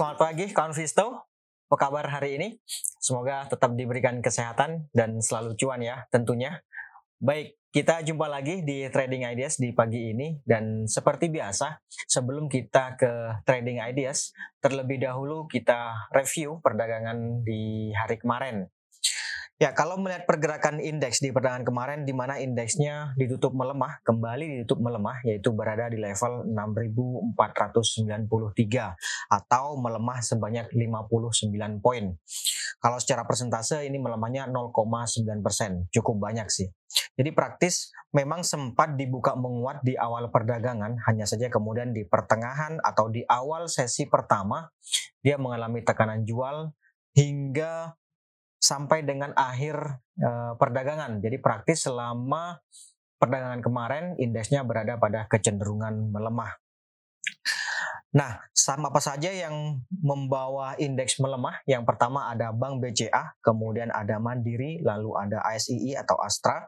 selamat pagi kawan Visto. Apa kabar hari ini? Semoga tetap diberikan kesehatan dan selalu cuan ya tentunya. Baik, kita jumpa lagi di Trading Ideas di pagi ini dan seperti biasa sebelum kita ke Trading Ideas terlebih dahulu kita review perdagangan di hari kemarin. Ya, kalau melihat pergerakan indeks di perdagangan kemarin di mana indeksnya ditutup melemah, kembali ditutup melemah yaitu berada di level 6493 atau melemah sebanyak 59 poin. Kalau secara persentase ini melemahnya 0,9 persen, cukup banyak sih. Jadi praktis memang sempat dibuka menguat di awal perdagangan, hanya saja kemudian di pertengahan atau di awal sesi pertama dia mengalami tekanan jual hingga sampai dengan akhir uh, perdagangan. Jadi praktis selama perdagangan kemarin indeksnya berada pada kecenderungan melemah. Nah, sama apa saja yang membawa indeks melemah? Yang pertama ada Bank BCA, kemudian ada Mandiri, lalu ada ASII atau Astra,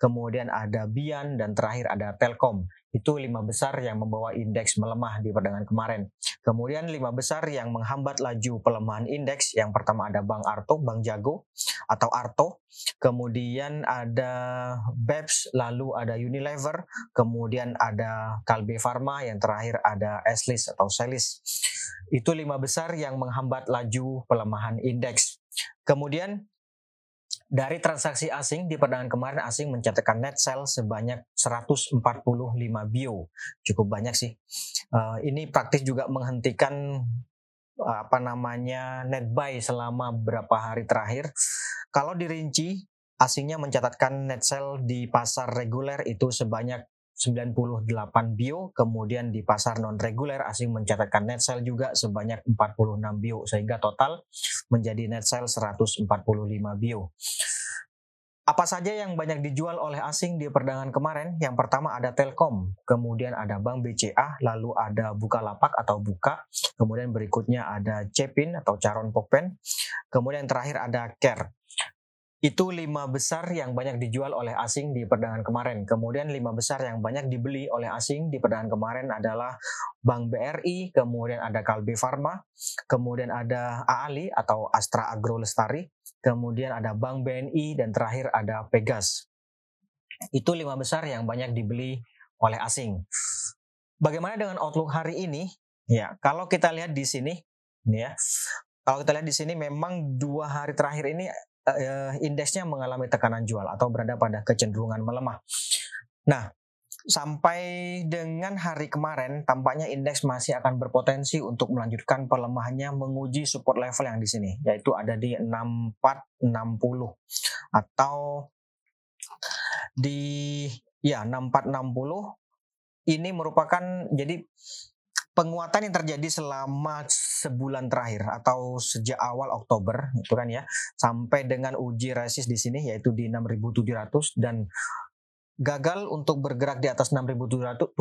kemudian ada Bian, dan terakhir ada Telkom. Itu lima besar yang membawa indeks melemah di perdagangan kemarin. Kemudian lima besar yang menghambat laju pelemahan indeks. Yang pertama ada Bank Arto, Bank Jago atau Arto. Kemudian ada BEPS, lalu ada Unilever, kemudian ada Kalbe Pharma, yang terakhir ada Eslis atau Selis. Itu lima besar yang menghambat laju pelemahan indeks. Kemudian dari transaksi asing di perdagangan kemarin asing mencatatkan net sell sebanyak 145 bio. Cukup banyak sih. Uh, ini praktis juga menghentikan apa namanya net buy selama beberapa hari terakhir. Kalau dirinci, asingnya mencatatkan net sell di pasar reguler itu sebanyak 98 bio, kemudian di pasar non reguler asing mencatatkan net sell juga sebanyak 46 bio sehingga total menjadi net sell 145 bio. Apa saja yang banyak dijual oleh asing di perdagangan kemarin? Yang pertama ada Telkom, kemudian ada Bank BCA, lalu ada Bukalapak atau Buka, kemudian berikutnya ada Cepin atau Caron Pokpen, kemudian terakhir ada Care. Itu lima besar yang banyak dijual oleh asing di perdagangan kemarin. Kemudian lima besar yang banyak dibeli oleh asing di perdagangan kemarin adalah Bank BRI, kemudian ada Kalbe Pharma, kemudian ada AALI atau Astra Agro Lestari, kemudian ada Bank BNI, dan terakhir ada Pegas. Itu lima besar yang banyak dibeli oleh asing. Bagaimana dengan outlook hari ini? Ya, kalau kita lihat di sini, ya, kalau kita lihat di sini memang dua hari terakhir ini uh, indeksnya mengalami tekanan jual atau berada pada kecenderungan melemah. Nah, sampai dengan hari kemarin tampaknya indeks masih akan berpotensi untuk melanjutkan pelemahannya menguji support level yang di sini yaitu ada di 6460 atau di ya 6460 ini merupakan jadi penguatan yang terjadi selama sebulan terakhir atau sejak awal Oktober itu kan ya sampai dengan uji resist di sini yaitu di 6700 dan gagal untuk bergerak di atas 6700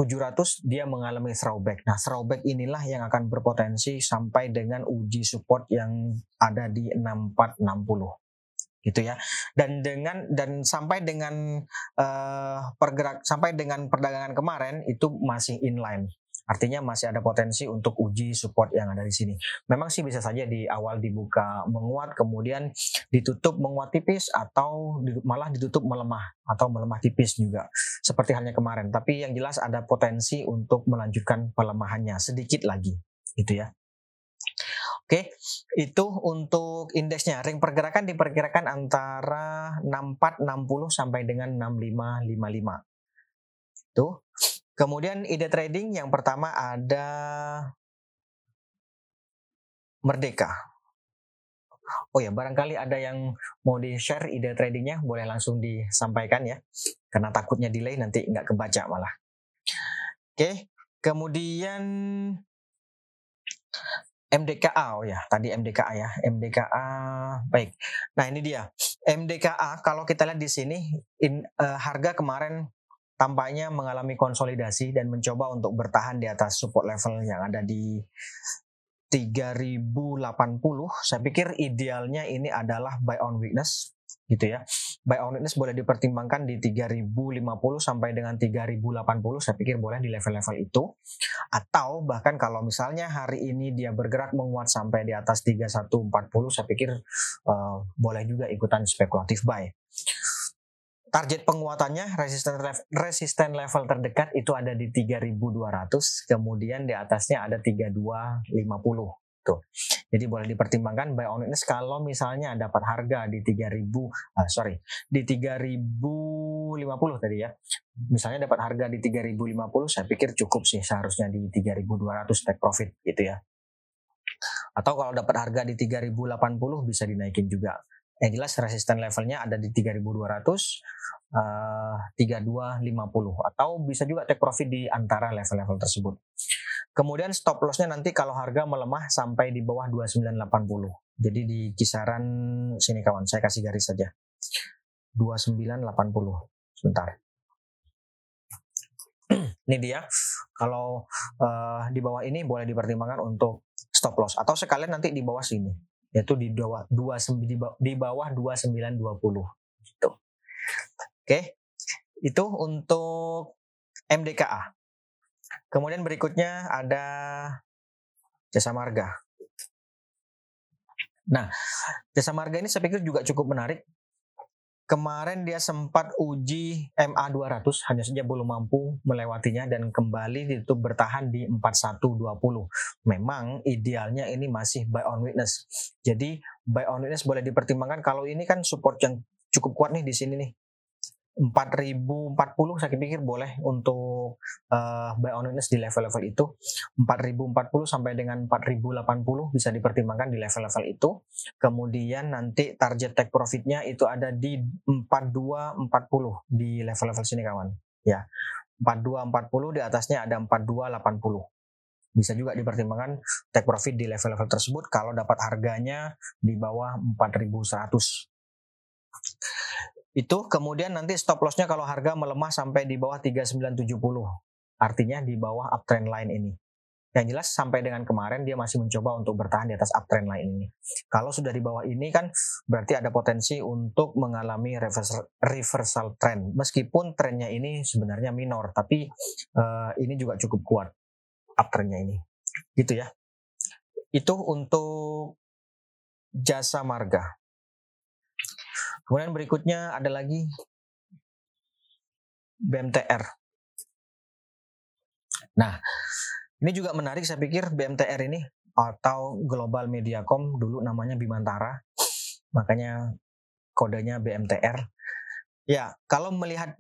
dia mengalami throwback. Nah, throwback inilah yang akan berpotensi sampai dengan uji support yang ada di 6460 gitu ya. Dan dengan dan sampai dengan uh, pergerak sampai dengan perdagangan kemarin itu masih inline Artinya masih ada potensi untuk uji support yang ada di sini. Memang sih bisa saja di awal dibuka menguat, kemudian ditutup menguat tipis atau malah ditutup melemah atau melemah tipis juga. Seperti halnya kemarin. Tapi yang jelas ada potensi untuk melanjutkan pelemahannya sedikit lagi. Itu ya. Oke, itu untuk indeksnya. Ring pergerakan diperkirakan antara 6460 sampai dengan 6555. Tuh. Kemudian ide trading yang pertama ada Merdeka. Oh ya, barangkali ada yang mau di-share ide tradingnya, boleh langsung disampaikan ya. Karena takutnya delay nanti nggak kebaca malah. Oke, kemudian MDKA, oh ya, tadi MDKA ya, MDKA, baik. Nah ini dia, MDKA kalau kita lihat di sini, in, uh, harga kemarin tampaknya mengalami konsolidasi dan mencoba untuk bertahan di atas support level yang ada di 3080. Saya pikir idealnya ini adalah buy on weakness gitu ya. Buy on weakness boleh dipertimbangkan di 3050 sampai dengan 3080. Saya pikir boleh di level-level itu. Atau bahkan kalau misalnya hari ini dia bergerak menguat sampai di atas 3140, saya pikir uh, boleh juga ikutan spekulatif buy. Target penguatannya resisten resisten level terdekat itu ada di 3200, kemudian di atasnya ada 3250. Tuh. Jadi boleh dipertimbangkan buy on witness kalau misalnya dapat harga di 3000 uh, ah, sorry, di 3050 tadi ya. Misalnya dapat harga di 3050 saya pikir cukup sih seharusnya di 3200 take profit gitu ya. Atau kalau dapat harga di 3080 bisa dinaikin juga. Yang jelas resisten levelnya ada di 3200 uh, 3250 atau bisa juga take profit di antara level-level tersebut. Kemudian stop lossnya nanti kalau harga melemah sampai di bawah 2980. Jadi di kisaran sini kawan, saya kasih garis saja. 2980. Sebentar. ini dia. Kalau uh, di bawah ini boleh dipertimbangkan untuk stop loss atau sekalian nanti di bawah sini yaitu di bawah 2 di bawah 2920 gitu. Oke. Itu untuk MDKA. Kemudian berikutnya ada jasa marga. Nah, jasa marga ini saya pikir juga cukup menarik. Kemarin dia sempat uji MA 200, hanya saja belum mampu melewatinya dan kembali ditutup bertahan di 4120. Memang idealnya ini masih buy on witness. Jadi buy on witness boleh dipertimbangkan kalau ini kan support yang cukup kuat nih di sini nih 4040 saya pikir boleh untuk uh, buy on witness di level-level itu. 4040 sampai dengan 4080 bisa dipertimbangkan di level-level itu. Kemudian nanti target take profitnya itu ada di 4240 di level-level sini kawan. Ya 4240 di atasnya ada 4280 bisa juga dipertimbangkan take profit di level-level tersebut kalau dapat harganya di bawah 4100 itu kemudian nanti stop lossnya kalau harga melemah sampai di bawah 3970. Artinya di bawah uptrend line ini. Yang jelas sampai dengan kemarin dia masih mencoba untuk bertahan di atas uptrend line ini. Kalau sudah di bawah ini kan berarti ada potensi untuk mengalami reversal, trend. Meskipun trennya ini sebenarnya minor, tapi uh, ini juga cukup kuat uptrendnya ini. Gitu ya. Itu untuk jasa marga. Kemudian berikutnya ada lagi BMTR. Nah, ini juga menarik saya pikir BMTR ini atau Global Mediacom dulu namanya Bimantara. Makanya kodenya BMTR. Ya, kalau melihat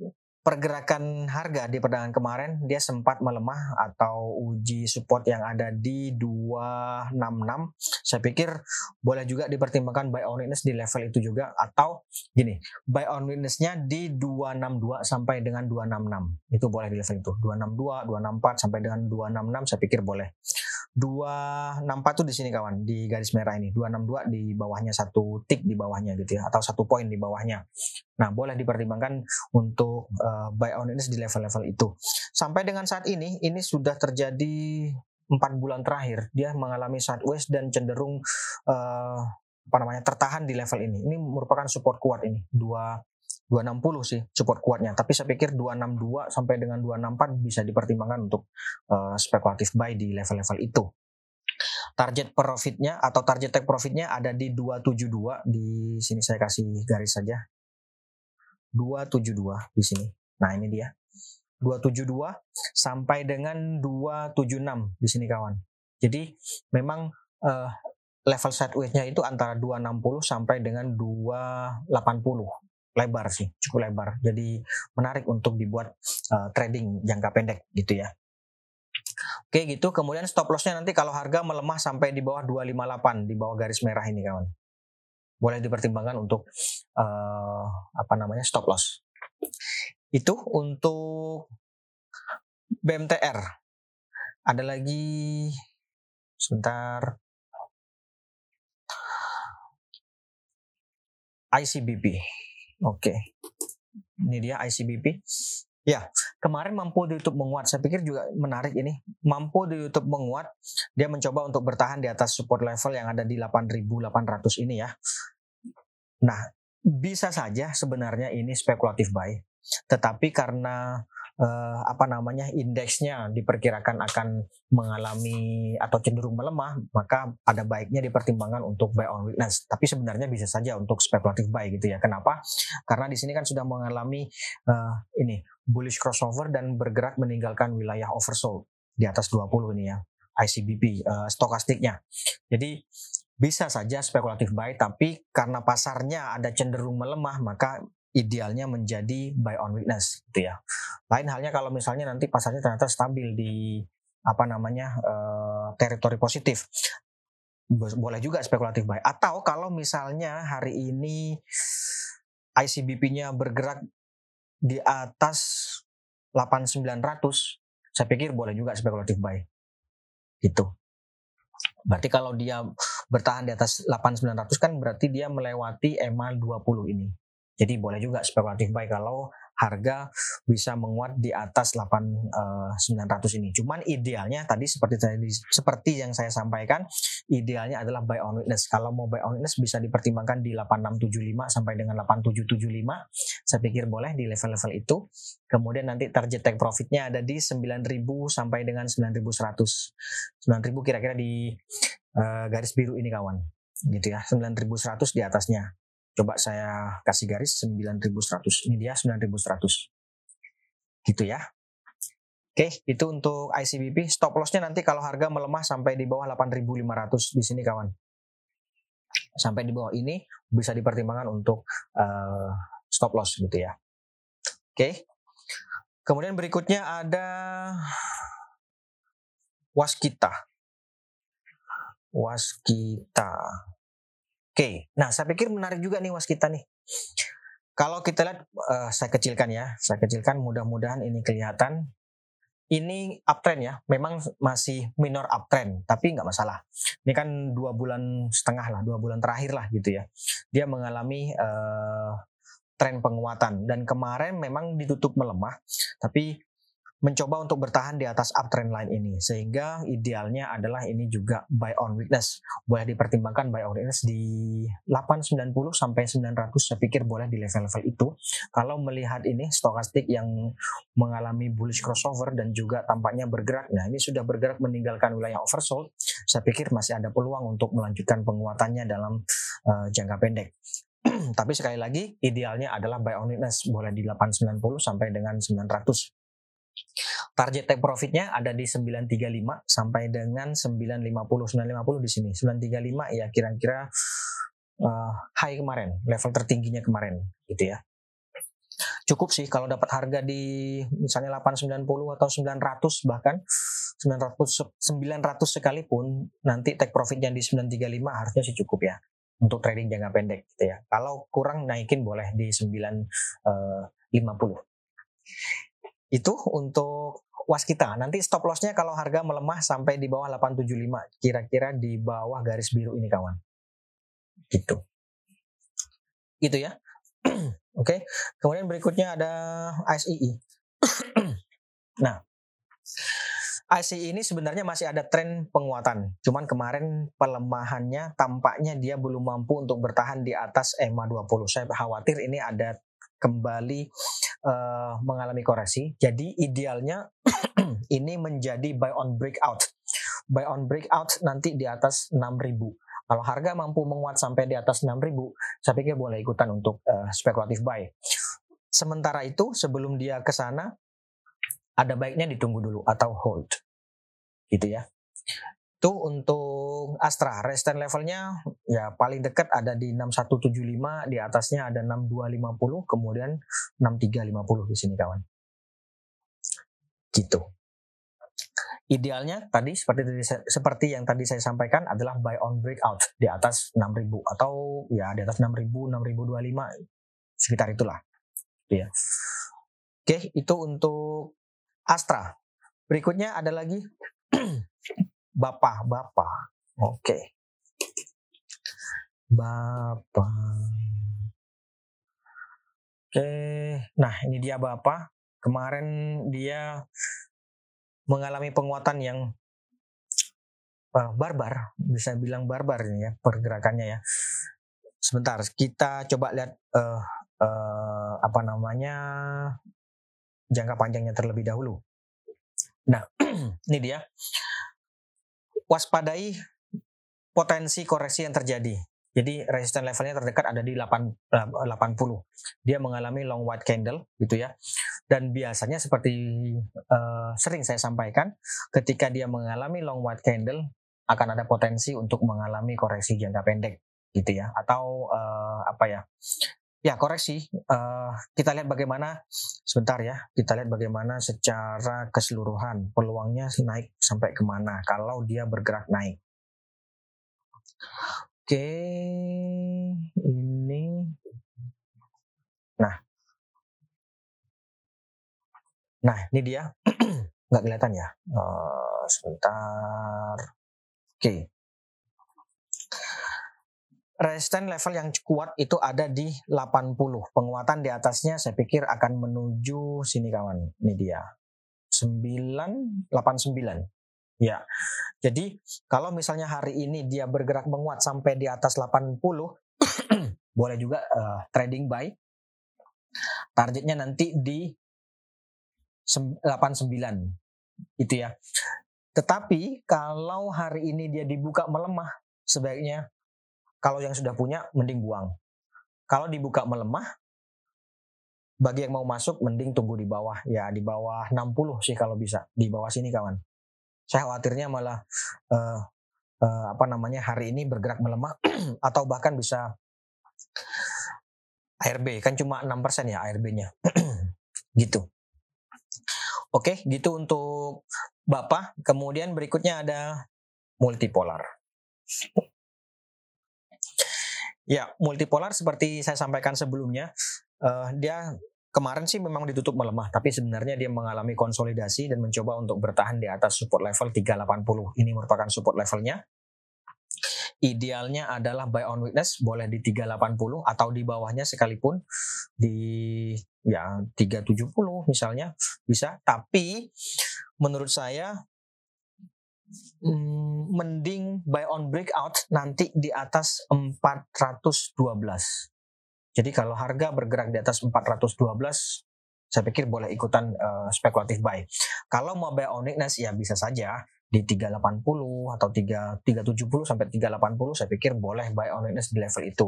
pergerakan harga di perdagangan kemarin dia sempat melemah atau uji support yang ada di 266 saya pikir boleh juga dipertimbangkan buy on witness di level itu juga atau gini buy on witnessnya di 262 sampai dengan 266 itu boleh di level itu 262 264 sampai dengan 266 saya pikir boleh 264 tuh di sini kawan di garis merah ini. 262 di bawahnya satu tik di bawahnya gitu ya atau satu poin di bawahnya. Nah boleh dipertimbangkan untuk uh, buy on ini di level-level itu. Sampai dengan saat ini ini sudah terjadi empat bulan terakhir dia mengalami sideways dan cenderung uh, apa namanya tertahan di level ini. Ini merupakan support kuat ini dua 260 sih support kuatnya. Tapi saya pikir 262 sampai dengan 264 bisa dipertimbangkan untuk uh, spekulatif buy di level-level itu. Target profitnya atau target take profitnya ada di 272 di sini saya kasih garis saja. 272 di sini. Nah, ini dia. 272 sampai dengan 276 di sini kawan. Jadi memang uh, level sideways-nya itu antara 260 sampai dengan 280 lebar sih, cukup lebar. Jadi menarik untuk dibuat uh, trading jangka pendek gitu ya. Oke gitu, kemudian stop lossnya nanti kalau harga melemah sampai di bawah 258 di bawah garis merah ini kawan. Boleh dipertimbangkan untuk uh, apa namanya stop loss. Itu untuk BMTR. Ada lagi sebentar ICBP. Oke. Ini dia ICBP. Ya, kemarin mampu di YouTube menguat. Saya pikir juga menarik ini. Mampu di YouTube menguat, dia mencoba untuk bertahan di atas support level yang ada di 8.800 ini ya. Nah, bisa saja sebenarnya ini spekulatif buy. Tetapi karena uh, apa namanya indeksnya diperkirakan akan mengalami atau cenderung melemah, maka ada baiknya dipertimbangkan untuk buy on weakness. Tapi sebenarnya bisa saja untuk spekulatif buy gitu ya. Kenapa? Karena di sini kan sudah mengalami uh, ini bullish crossover dan bergerak meninggalkan wilayah oversold di atas 20 ini ya. ICBP uh, stokastiknya. Jadi bisa saja spekulatif buy tapi karena pasarnya ada cenderung melemah maka idealnya menjadi buy on weakness gitu ya. Lain halnya kalau misalnya nanti pasarnya ternyata stabil di apa namanya uh, teritori positif boleh juga spekulatif buy atau kalau misalnya hari ini ICBP-nya bergerak di atas 8900 saya pikir boleh juga spekulatif buy gitu berarti kalau dia bertahan di atas 8900 kan berarti dia melewati EMA 20 ini. Jadi boleh juga spekulatif buy kalau harga bisa menguat di atas 8900 uh, ini. Cuman idealnya tadi seperti tadi seperti yang saya sampaikan, idealnya adalah buy on witness. Kalau mau buy on witness bisa dipertimbangkan di 8675 sampai dengan 8775. Saya pikir boleh di level-level itu. Kemudian nanti target take profitnya ada di 9000 sampai dengan 9100. 9000 kira-kira di uh, garis biru ini kawan. Gitu ya, 9100 di atasnya. Coba saya kasih garis 9100. Ini dia 9100. Gitu ya. Oke, itu untuk ICBP. Stop lossnya nanti kalau harga melemah sampai di bawah 8500 di sini kawan. Sampai di bawah ini bisa dipertimbangkan untuk uh, stop loss gitu ya. Oke. Kemudian berikutnya ada waskita. Waskita. Oke, nah saya pikir menarik juga nih waskita nih. Kalau kita lihat, uh, saya kecilkan ya, saya kecilkan mudah-mudahan ini kelihatan. Ini uptrend ya, memang masih minor uptrend, tapi nggak masalah. Ini kan dua bulan setengah lah, dua bulan terakhir lah gitu ya. Dia mengalami uh, tren penguatan dan kemarin memang ditutup melemah, tapi mencoba untuk bertahan di atas uptrend line ini. Sehingga idealnya adalah ini juga buy on weakness. Boleh dipertimbangkan buy on weakness di 890 sampai 900 saya pikir boleh di level-level itu. Kalau melihat ini stokastik yang mengalami bullish crossover dan juga tampaknya bergerak. Nah ini sudah bergerak meninggalkan wilayah oversold. Saya pikir masih ada peluang untuk melanjutkan penguatannya dalam uh, jangka pendek. Tapi sekali lagi idealnya adalah buy on weakness. Boleh di 890 sampai dengan 900 Target take profitnya ada di 935 sampai dengan 950 950 di sini. 935 ya kira-kira uh, high kemarin, level tertingginya kemarin gitu ya. Cukup sih kalau dapat harga di misalnya 890 atau 900 bahkan 900 900 sekalipun nanti take profitnya di 935 harusnya sih cukup ya untuk trading jangka pendek gitu ya. Kalau kurang naikin boleh di 950. Itu untuk waskita. Nanti stop lossnya kalau harga melemah sampai di bawah 875, kira-kira di bawah garis biru ini kawan. Gitu. Gitu ya. Oke. Okay. Kemudian berikutnya ada ICE. nah, ICE ini sebenarnya masih ada tren penguatan. Cuman kemarin pelemahannya tampaknya dia belum mampu untuk bertahan di atas EMA 20. Saya khawatir ini ada kembali uh, mengalami koreksi. Jadi idealnya ini menjadi buy on breakout. Buy on breakout nanti di atas 6000. Kalau harga mampu menguat sampai di atas 6000, saya pikir boleh ikutan untuk uh, spekulatif buy. Sementara itu sebelum dia ke sana ada baiknya ditunggu dulu atau hold. Gitu ya. Itu untuk Astra, resistance levelnya ya paling dekat ada di 6175, di atasnya ada 6250, kemudian 6350 di sini kawan. Gitu. Idealnya tadi seperti seperti yang tadi saya sampaikan adalah buy on breakout di atas 6000 atau ya di atas 6000 6025 sekitar itulah. Ya. Oke, itu untuk Astra. Berikutnya ada lagi Bapak, Bapak. Oke. Okay. Bapak. Oke, nah ini dia Bapak. Kemarin dia mengalami penguatan yang uh, barbar, bisa bilang barbar ini ya pergerakannya ya. Sebentar, kita coba lihat uh, uh, apa namanya jangka panjangnya terlebih dahulu. Nah, ini dia. Waspadai potensi koreksi yang terjadi. Jadi resisten levelnya terdekat ada di 8, 80. Eh, Dia mengalami long white candle gitu ya. Dan biasanya seperti uh, sering saya sampaikan, ketika dia mengalami long white candle akan ada potensi untuk mengalami koreksi jangka pendek gitu ya. Atau uh, apa ya? Ya koreksi. Uh, kita lihat bagaimana sebentar ya. Kita lihat bagaimana secara keseluruhan peluangnya naik sampai ke mana kalau dia bergerak naik. Oke, ini. Nah, nah ini dia. Nggak kelihatan ya? Uh, sebentar. Oke. Resisten level yang kuat itu ada di 80. Penguatan di atasnya saya pikir akan menuju sini kawan. Ini dia. 989. Ya. Jadi kalau misalnya hari ini dia bergerak menguat sampai di atas 80 boleh juga uh, trading buy. Targetnya nanti di 89 itu ya. Tetapi kalau hari ini dia dibuka melemah sebaiknya kalau yang sudah punya mending buang. Kalau dibuka melemah bagi yang mau masuk mending tunggu di bawah ya di bawah 60 sih kalau bisa di bawah sini kawan saya khawatirnya malah uh, uh, apa namanya hari ini bergerak melemah atau bahkan bisa ARB kan cuma 6% ya ARB-nya. gitu. Oke, gitu untuk Bapak. Kemudian berikutnya ada multipolar. Ya, multipolar seperti saya sampaikan sebelumnya, uh, dia kemarin sih memang ditutup melemah, tapi sebenarnya dia mengalami konsolidasi dan mencoba untuk bertahan di atas support level 380. Ini merupakan support levelnya. Idealnya adalah buy on weakness boleh di 380 atau di bawahnya sekalipun di ya 370 misalnya bisa. Tapi menurut saya hmm, mending buy on breakout nanti di atas 412 jadi kalau harga bergerak di atas 412 saya pikir boleh ikutan uh, spekulatif buy. Kalau mau buy on weakness ya bisa saja di 380 atau 3 370 sampai 380 saya pikir boleh buy on weakness di level itu.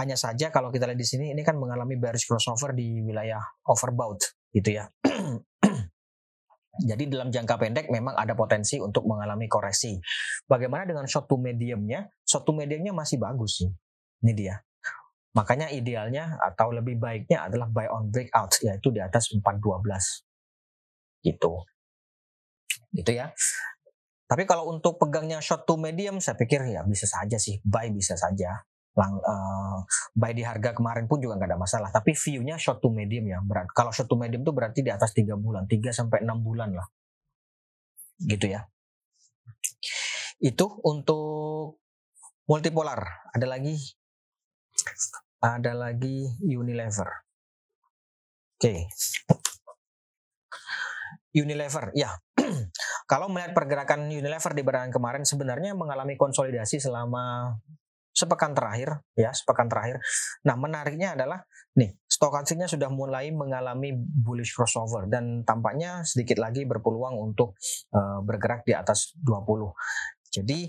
Hanya saja kalau kita lihat di sini ini kan mengalami bearish crossover di wilayah overbought gitu ya. Jadi dalam jangka pendek memang ada potensi untuk mengalami koreksi. Bagaimana dengan short to mediumnya? Short to mediumnya masih bagus sih. Ini dia. Makanya idealnya atau lebih baiknya adalah buy on breakout yaitu di atas 412. Gitu. Gitu ya. Tapi kalau untuk pegangnya short to medium saya pikir ya bisa saja sih buy bisa saja. Lang, uh, buy di harga kemarin pun juga nggak ada masalah. Tapi view-nya short to medium ya berat. Kalau short to medium itu berarti di atas 3 bulan, 3 sampai 6 bulan lah. Gitu ya. Itu untuk multipolar. Ada lagi ada lagi Unilever. Oke. Okay. Unilever, ya. Kalau melihat pergerakan Unilever di perdagangan kemarin sebenarnya mengalami konsolidasi selama sepekan terakhir, ya, sepekan terakhir. Nah, menariknya adalah nih, stokastiknya sudah mulai mengalami bullish crossover dan tampaknya sedikit lagi berpeluang untuk uh, bergerak di atas 20. Jadi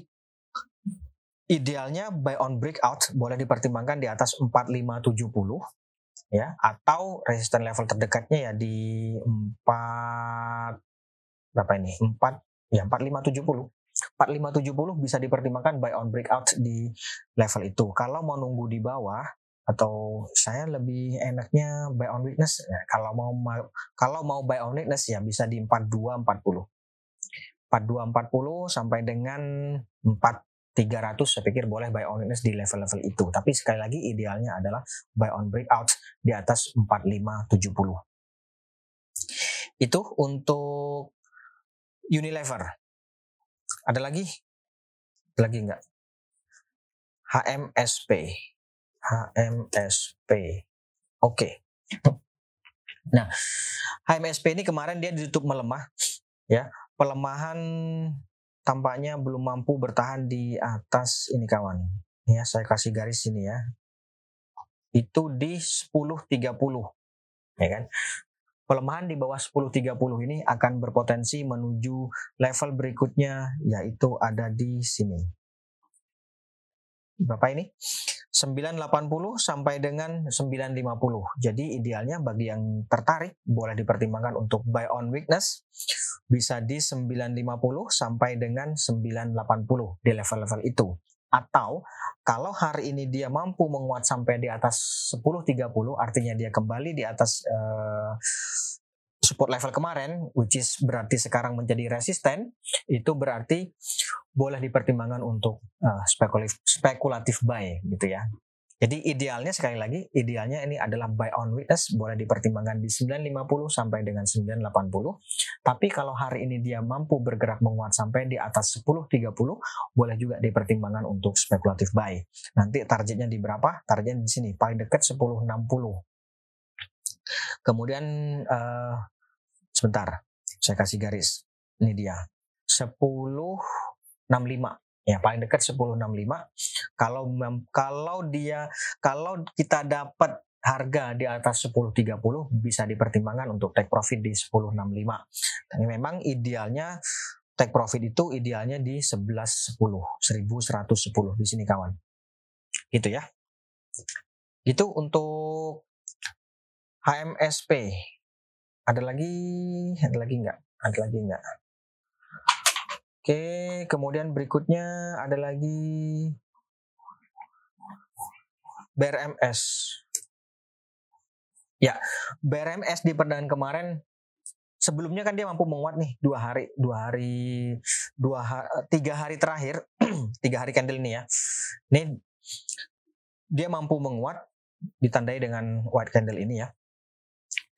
idealnya buy on breakout boleh dipertimbangkan di atas 4570 ya atau resisten level terdekatnya ya di 4 berapa ini 4 ya 4570 4570 bisa dipertimbangkan buy on breakout di level itu kalau mau nunggu di bawah atau saya lebih enaknya buy on weakness ya, kalau mau kalau mau buy on weakness ya bisa di 4240 4240 sampai dengan 4 300 saya pikir boleh buy on weakness di level-level itu. Tapi sekali lagi idealnya adalah buy on breakout di atas 4570. Itu untuk Unilever. Ada lagi? Ada lagi enggak? HMSP. HMSP. Oke. Okay. Nah, HMSP ini kemarin dia ditutup melemah ya. Pelemahan tampaknya belum mampu bertahan di atas ini kawan. Ya, saya kasih garis sini ya. Itu di 10.30. Ya kan? Pelemahan di bawah 10.30 ini akan berpotensi menuju level berikutnya yaitu ada di sini. Berapa ini? 980 sampai dengan 950. Jadi idealnya bagi yang tertarik boleh dipertimbangkan untuk buy on weakness bisa di 950 sampai dengan 980 di level-level itu. Atau kalau hari ini dia mampu menguat sampai di atas 10.30 artinya dia kembali di atas uh, support level kemarin which is berarti sekarang menjadi resisten itu berarti boleh dipertimbangkan untuk uh, spekulatif spekulatif buy gitu ya jadi idealnya sekali lagi, idealnya ini adalah buy on weakness, boleh dipertimbangkan di 950 sampai dengan 980. Tapi kalau hari ini dia mampu bergerak menguat sampai di atas 1030, boleh juga dipertimbangkan untuk spekulatif buy. Nanti targetnya di berapa? Targetnya di sini, paling dekat 1060. Kemudian uh, sebentar, saya kasih garis. Ini dia. 1065 ya paling dekat 1065 kalau kalau dia kalau kita dapat harga di atas 1030 bisa dipertimbangkan untuk take profit di 1065 tapi memang idealnya take profit itu idealnya di 1110 1110 di sini kawan. Gitu ya. Itu untuk HMSP ada lagi ada lagi nggak? Ada lagi nggak Oke, kemudian berikutnya ada lagi BRMS. Ya, BRMS di perdagangan kemarin sebelumnya kan dia mampu menguat nih dua hari, dua hari, dua ha, tiga hari terakhir, tiga hari candle ini ya. Ini dia mampu menguat ditandai dengan white candle ini ya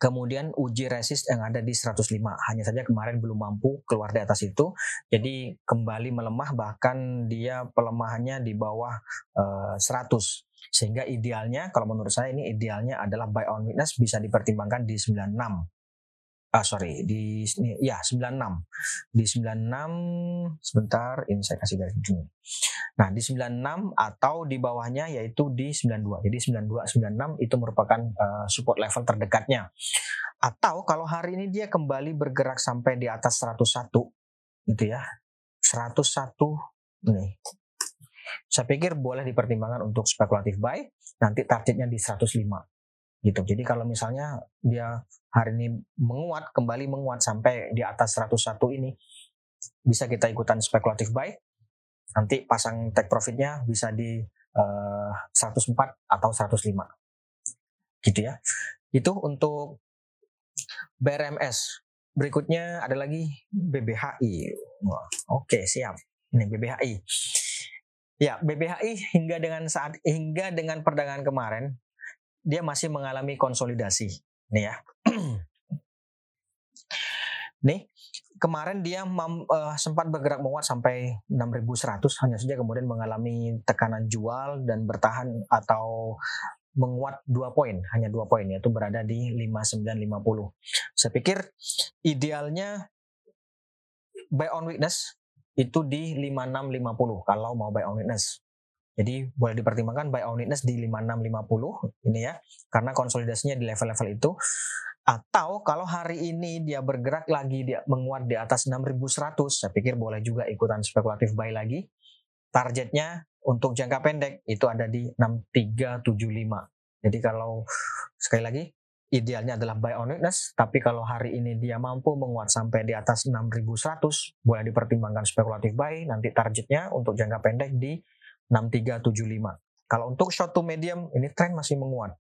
kemudian uji resist yang ada di 105 hanya saja kemarin belum mampu keluar di atas itu. Jadi kembali melemah bahkan dia pelemahannya di bawah uh, eh, 100 sehingga idealnya kalau menurut saya ini idealnya adalah buy on witness bisa dipertimbangkan di 96 ah sorry. Di ini ya 96 di 96 sebentar ini saya kasih garis begini nah di 96 atau di bawahnya yaitu di 92 jadi 92 96 itu merupakan uh, support level terdekatnya. Atau kalau hari ini dia kembali bergerak sampai di atas 101 gitu ya. 101 nih. Saya pikir boleh dipertimbangkan untuk spekulatif buy nanti targetnya di 105 gitu. Jadi kalau misalnya dia hari ini menguat, kembali menguat sampai di atas 101 ini, bisa kita ikutan spekulatif buy. Nanti pasang take profitnya bisa di uh, eh, 104 atau 105. Gitu ya. Itu untuk BRMS. Berikutnya ada lagi BBHI. Oke, siap. Ini BBHI. Ya, BBHI hingga dengan saat hingga dengan perdagangan kemarin dia masih mengalami konsolidasi. Nih ya. Nih, kemarin dia mam, uh, sempat bergerak menguat sampai 6100 hanya saja kemudian mengalami tekanan jual dan bertahan atau menguat dua poin hanya dua poin yaitu berada di 5950 saya pikir idealnya buy on weakness itu di 5650 kalau mau buy on weakness jadi boleh dipertimbangkan buy on weakness di 5650 ini ya karena konsolidasinya di level-level itu atau kalau hari ini dia bergerak lagi dia menguat di atas 6100, saya pikir boleh juga ikutan spekulatif buy lagi. Targetnya untuk jangka pendek itu ada di 6375. Jadi kalau sekali lagi idealnya adalah buy on weakness, tapi kalau hari ini dia mampu menguat sampai di atas 6100, boleh dipertimbangkan spekulatif buy, nanti targetnya untuk jangka pendek di 6375. Kalau untuk short to medium, ini tren masih menguat.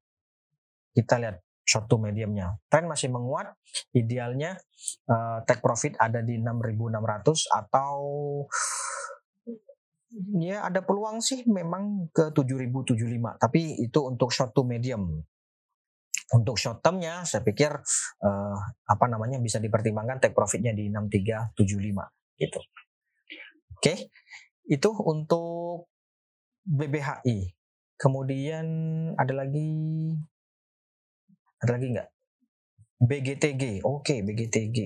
Kita lihat short to mediumnya. Tren masih menguat, idealnya uh, take profit ada di 6.600 atau ya ada peluang sih memang ke 7.075, tapi itu untuk short to medium. Untuk short termnya saya pikir uh, apa namanya bisa dipertimbangkan take profitnya di 6375 gitu. Oke, okay. itu untuk BBHI. Kemudian ada lagi ada lagi nggak? BGTG. Oke, BGTG.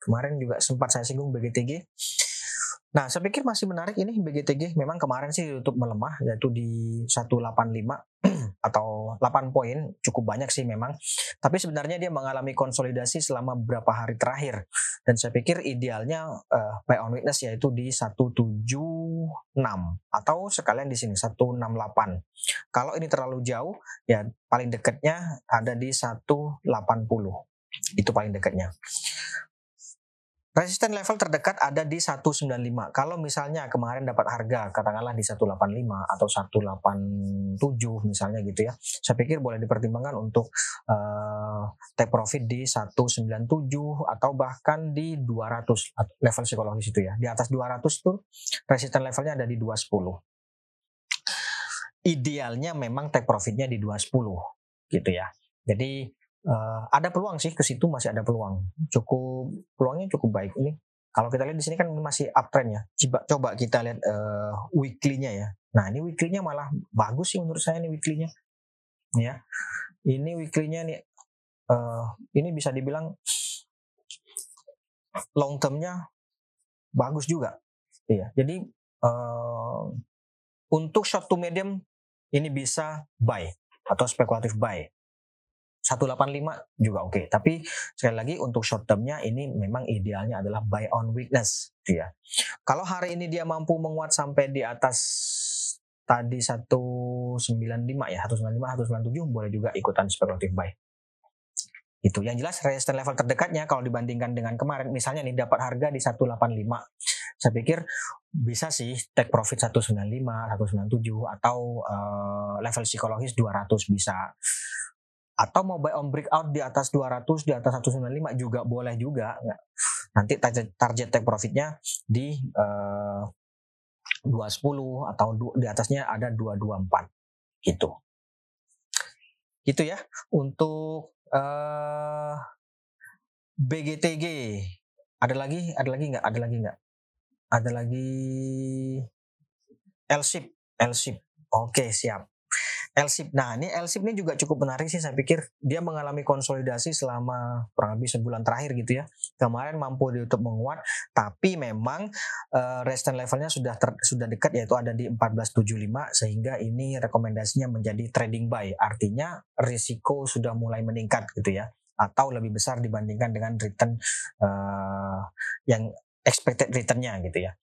Kemarin juga sempat saya singgung BGTG. Nah, saya pikir masih menarik ini BGTG. Memang kemarin sih untuk melemah yaitu di 185 atau 8 poin cukup banyak sih memang. Tapi sebenarnya dia mengalami konsolidasi selama beberapa hari terakhir dan saya pikir idealnya uh, buy on witness yaitu di 176 atau sekalian di sini 168. Kalau ini terlalu jauh ya paling dekatnya ada di 180. Itu paling dekatnya. Resisten level terdekat ada di 195. Kalau misalnya kemarin dapat harga katakanlah di 185 atau 187 misalnya gitu ya. Saya pikir boleh dipertimbangkan untuk uh, take profit di 197 atau bahkan di 200 level psikologis itu ya. Di atas 200 tuh resisten levelnya ada di 210. Idealnya memang take profitnya di 210 gitu ya. Jadi uh, ada peluang sih ke situ masih ada peluang. Cukup peluangnya cukup baik ini. Kalau kita lihat di sini kan masih uptrend ya. Coba coba kita lihat uh, weekly-nya ya. Nah, ini weekly-nya malah bagus sih menurut saya ini weekly-nya. Ya. Ini weekly-nya nih uh, ini bisa dibilang long term-nya bagus juga. Iya. Jadi uh, untuk short to medium ini bisa buy atau spekulatif buy 185 juga oke. Okay. Tapi sekali lagi untuk short termnya ini memang idealnya adalah buy on weakness gitu ya. Kalau hari ini dia mampu menguat sampai di atas tadi 195 ya, 195, 197 boleh juga ikutan spekulatif buy. Itu yang jelas resistance level terdekatnya kalau dibandingkan dengan kemarin misalnya nih dapat harga di 185. Saya pikir bisa sih take profit 195, 197 atau uh, level psikologis 200 bisa atau mau buy on breakout di atas 200 di atas 195 juga boleh juga nanti target, target take profitnya di uh, eh, 210 atau di atasnya ada 224 gitu. Gitu ya. Untuk uh, eh, BGTG ada lagi? Ada lagi nggak? Ada lagi nggak? Ada lagi LSIP LSIP oke siap LSIP. Nah, ini LSIP ini juga cukup menarik sih saya pikir. Dia mengalami konsolidasi selama kurang lebih sebulan terakhir gitu ya. Kemarin mampu untuk menguat, tapi memang uh, resistance levelnya sudah ter, sudah dekat yaitu ada di 1475 sehingga ini rekomendasinya menjadi trading buy. Artinya risiko sudah mulai meningkat gitu ya atau lebih besar dibandingkan dengan return uh, yang expected returnnya gitu ya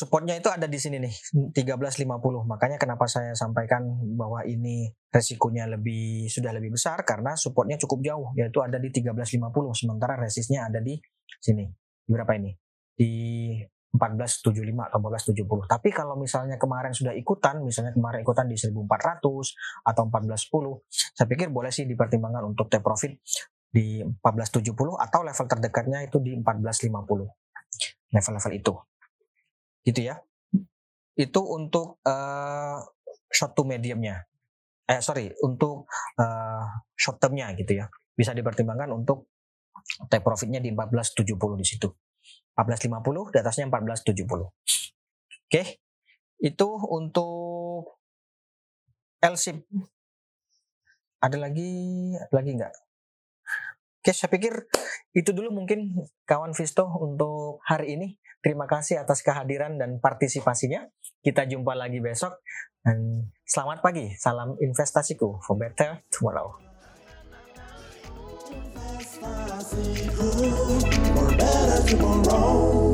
supportnya itu ada di sini nih 1350 makanya kenapa saya sampaikan bahwa ini resikonya lebih sudah lebih besar karena supportnya cukup jauh yaitu ada di 1350 sementara resistnya ada di sini. Berapa ini? Di 1475 atau 1470 tapi kalau misalnya kemarin sudah ikutan misalnya kemarin ikutan di 1400 atau 1410 saya pikir boleh sih dipertimbangkan untuk take profit di 1470 atau level terdekatnya itu di 1450 level-level itu gitu ya. Itu untuk uh, short to mediumnya. Eh sorry untuk uh, short termnya gitu ya. Bisa dipertimbangkan untuk take profitnya di 1470 di situ. 1450 di atasnya 1470 oke? Okay. itu untuk LSIP ada lagi ada lagi nggak? Oke, saya pikir itu dulu mungkin kawan Visto untuk hari ini. Terima kasih atas kehadiran dan partisipasinya. Kita jumpa lagi besok. Dan selamat pagi. Salam investasiku for better tomorrow. For better tomorrow.